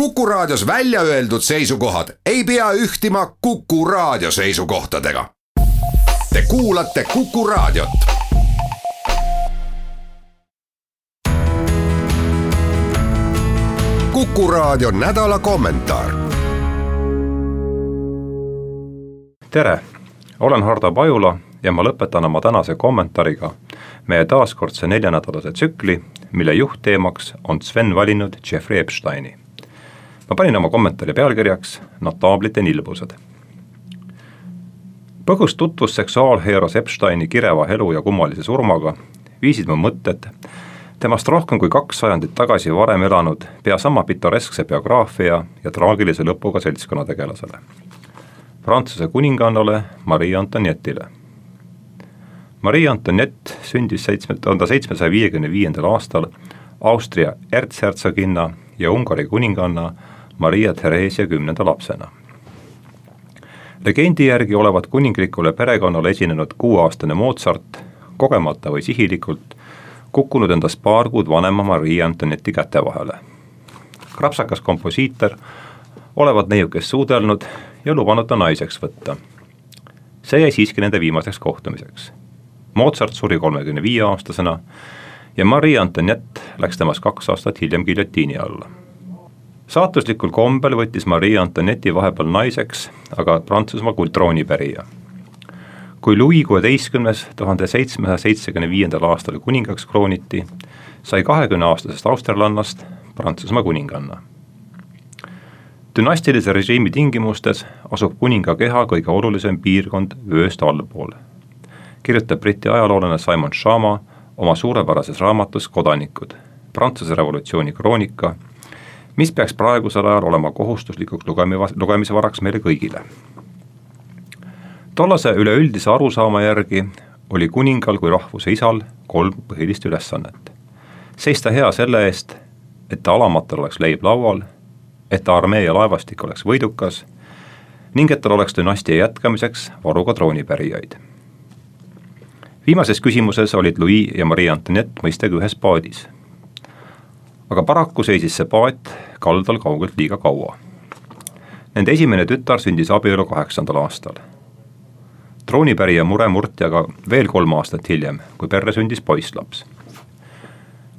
Kuku Raadios välja öeldud seisukohad ei pea ühtima Kuku Raadio seisukohtadega. Te kuulate Kuku Raadiot. kuku Raadio nädala kommentaar. tere, olen Hardo Pajula ja ma lõpetan oma tänase kommentaariga meie taaskordse neljanädalase tsükli, mille juhtteemaks on Sven valinud Jeffrey Epsteini. Ma panin oma kommentaari pealkirjaks Notaablite nilbused. põgus tutvus seksuaalheeros Epsteini kireva elu ja kummalise surmaga viisid mu mõtted temast rohkem kui kaks sajandit tagasi varem elanud pea sama pitoreskse biograafia ja traagilise lõpuga seltskonnategelasele. Prantsuse kuningannale Marie Antoinette'ile Marie Antoinette sündis seitsme, tuhande seitsmesaja viiekümne viiendal aastal Austria ertshertsoginna ja Ungari kuninganna Maria Theresia kümnenda lapsena. legendi järgi olevat kuninglikule perekonnale esinenud kuueaastane Mozart kogemata või sihilikult kukkunud endast paar kuud vanema Marie Antoinette'i käte vahele. krapsakas komposiitor olevat neiukest suudelnud ja lubanud ta naiseks võtta. see jäi siiski nende viimaseks kohtumiseks Mozart suri kolmekümne viie aastasena ja Marie Antoinette läks temast kaks aastat hiljem giljotiini alla. Saatuslikul kombel võttis Marie Antoinette'i vahepeal naiseks aga Prantsusmaa troonipärija. kui Louis kuueteistkümnes tuhande seitsmesaja seitsmekümne viiendal aastal kuningaks krooniti, sai kahekümneaastasest austerlannast Prantsusmaa kuninganna dünastilise režiimi tingimustes asub kuninga keha kõige olulisem piirkond vööst allpool kirjutab Briti ajaloolane Simon Schama oma suurepärases raamatus Kodanikud, Prantsuse revolutsiooni kroonika, mis peaks praegusel ajal olema kohustuslikuks lugemi-, lugemisvaraks meile kõigile. tollase üleüldise arusaama järgi oli kuningal kui rahvuse isal kolm põhilist ülesannet. seista hea selle eest, et ta alamatel oleks leib laual, et ta armee ja laevastik oleks võidukas ning et tal oleks dünastia jätkamiseks varuga troonipärijaid viimases küsimuses olid Louis ja Marie Antoinette mõistagi ühes paadis. Aga paraku seisis see paat kaldal kaugelt liiga kaua. Nende esimene tütar sündis abielu kaheksandal aastal. troonipärija mure murti aga veel kolm aastat hiljem, kui perre sündis poisslaps.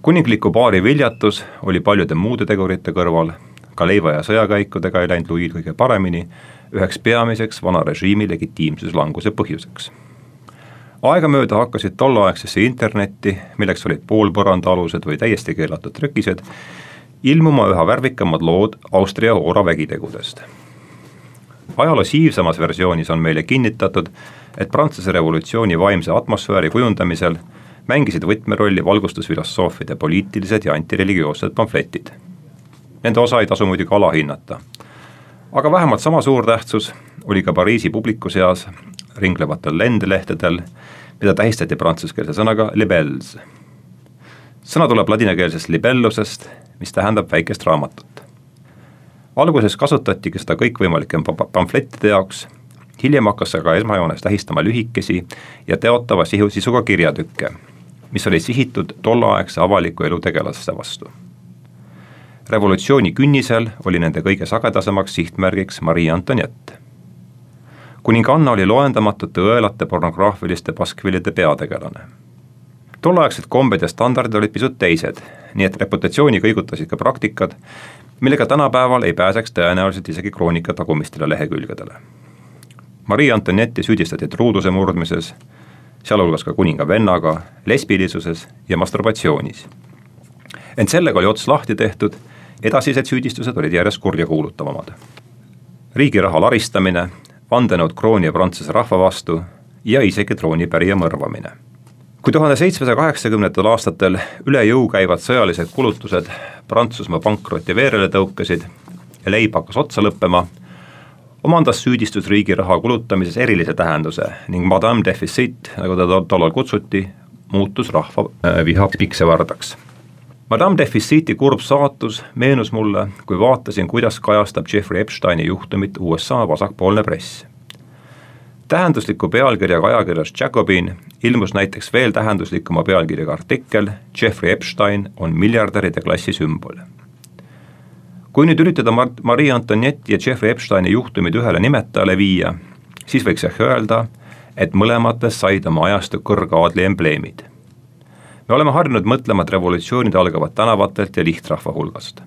kuningliku paari viljatus oli paljude muude tegurite kõrval, ka leiva ja sõjakäikudega ei läinud Louis'l kõige paremini, üheks peamiseks vana režiimi legitiimsuslanguse põhjuseks aegamööda hakkasid tolleaegsesse internetti, milleks olid poolpõrandaalused või täiesti keelatud trükised, ilmuma üha värvikamad lood Austria Oora vägitegudest. ajaloo siivsamas versioonis on meile kinnitatud, et Prantsuse revolutsiooni vaimse atmosfääri kujundamisel mängisid võtmerolli valgustusfilosoofide poliitilised ja antireligioossed pamfletid. Nende osa ei tasu muidugi alahinnata. aga vähemalt sama suur tähtsus oli ka Pariisi publiku seas ringlevatel lendlehtedel, mida tähistati prantsuskeelse sõnaga libels. sõna tuleb ladinakeelsest libellusest, mis tähendab väikest raamatut. alguses kasutatigi seda kõikvõimalike pamflettide jaoks, hiljem hakkas aga esmajoones tähistama lühikesi ja teotava sisu, sisuga kirjatükke, mis olid sihitud tolleaegse avaliku elu tegelaste vastu revolutsiooni künnisel oli nende kõige sagedasemaks sihtmärgiks Marie Antoinette kuninganna oli loendamatute õelate pornograafiliste paskvillide peategelane. tolleaegsed kombed ja standardid olid pisut teised, nii et reputatsiooni kõigutasid ka praktikad, millega tänapäeval ei pääseks tõenäoliselt isegi kroonika tagumistele lehekülgedele. Marie Antoinette'i süüdistati truuduse murdmises, sealhulgas ka kuninga vennaga, lesbilisuses ja masturbatsioonis. ent sellega oli ots lahti tehtud, edasised süüdistused olid järjest kurjakuulutavamad riigi raha laristamine, vandenõud krooni ja Prantsuse rahva vastu ja isegi troonipärija mõrvamine. kui tuhande seitsmesaja kaheksakümnendatel aastatel üle jõu käivad sõjalised kulutused Prantsusmaa pankroti veerele tõukasid ja leib hakkas otsa lõppema, omandas süüdistus riigi raha kulutamises erilise tähenduse ning Madame Deficit, nagu teda tollal kutsuti, muutus rahva äh, viha piksevardaks Madame Deficiti kurb saatus meenus mulle, kui vaatasin, kuidas kajastab Jeffrey Epsteini juhtumit USA vasakpoolne press. tähendusliku pealkirjaga ajakirjas Jacobin ilmus näiteks veel tähenduslikuma pealkirjaga artikkel Jeffrey Epstein on miljardäride klassi sümbol. kui nüüd üritada Mar-, Marie Antoinette ja Jeffrey Epsteini juhtumid ühele nimetajale viia, siis võiks ehk öelda, et mõlematest said oma ajastu kõrgaadli embleemid. Me oleme harjunud mõtlema, et revolutsioonid algavad tänavatelt ja lihtrahva hulgast.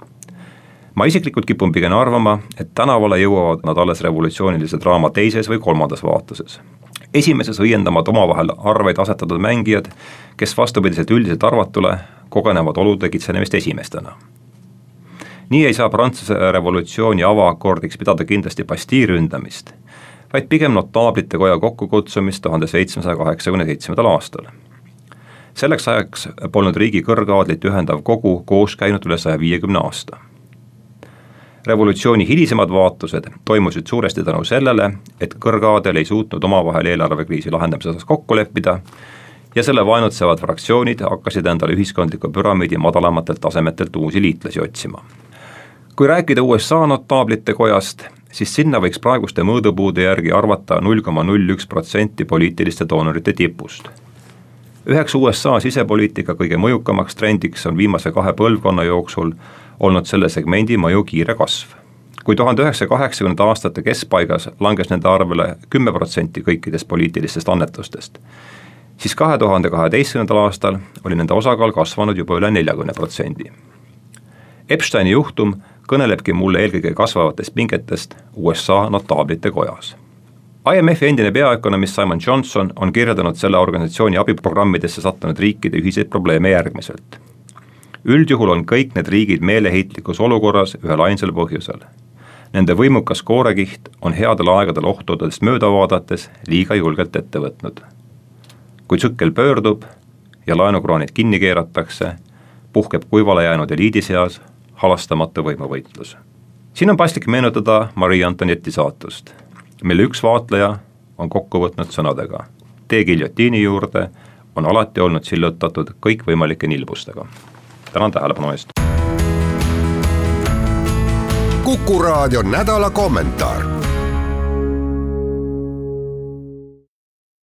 ma isiklikult kipun pigem arvama, et tänavale jõuavad nad alles revolutsioonilise draama teises või kolmandas vaatuses esimeses õiendavad omavahel arveid asetatud mängijad, kes vastupidiselt üldiselt arvatule kogenevad olude kitsenemist esimestena. nii ei saa Prantsuse revolutsiooni avakordiks pidada kindlasti Bastille ründamist, vaid pigem notaablite koja kokkukutsumist tuhande seitsmesaja kaheksakümne seitsmendal aastal. Selleks ajaks polnud riigi kõrgaadlit ühendav kogu koos käinud üle saja viiekümne aasta revolutsiooni hilisemad vaatused toimusid suuresti tänu sellele, et kõrgaadel ei suutnud omavahel eelarvekriisi lahendamise osas kokku leppida ja selle vaenutsevad fraktsioonid hakkasid endale ühiskondliku püramiidi madalamatelt tasemetelt uusi liitlasi otsima. kui rääkida USA notaablite kojast, siis sinna võiks praeguste mõõdupuude järgi arvata null koma null üks protsenti poliitiliste doonorite tipust üheks USA sisepoliitika kõige mõjukamaks trendiks on viimase kahe põlvkonna jooksul olnud selle segmendi mõju kiire kasv. kui tuhande üheksasaja kaheksakümnendate aastate keskpaigas langes nende arvele kümme protsenti kõikidest poliitilistest annetustest, siis kahe tuhande kaheteistkümnendal aastal oli nende osakaal kasvanud juba üle neljakümne protsendi. Epsteini juhtum kõnelebki mulle eelkõige kasvavatest pingetest USA notaablite kojas IMF-i endine peaökonomist Simon Johnson on kirjeldanud selle organisatsiooni abiprogrammidesse sattunud riikide ühiseid probleeme järgmiselt üldjuhul on kõik need riigid meeleheitlikus olukorras ühel ainsal põhjusel. Nende võimukas koorekiht on headel aegadel ohtudest mööda vaadates liiga julgelt ette võtnud. kui tsükkel pöördub ja laenukroonid kinni keeratakse, puhkeb kuivale jäänud eliidi seas halastamatu võimuvõitlus. siin on paslik meenutada Marie Antoinette'i saatust, mille üks vaatleja on kokku võtnud sõnadega. tee giljotiini juurde on alati olnud sillutatud kõikvõimalike nilbustega tänan tähelepanu eest. kuku raadio nädala kommentaar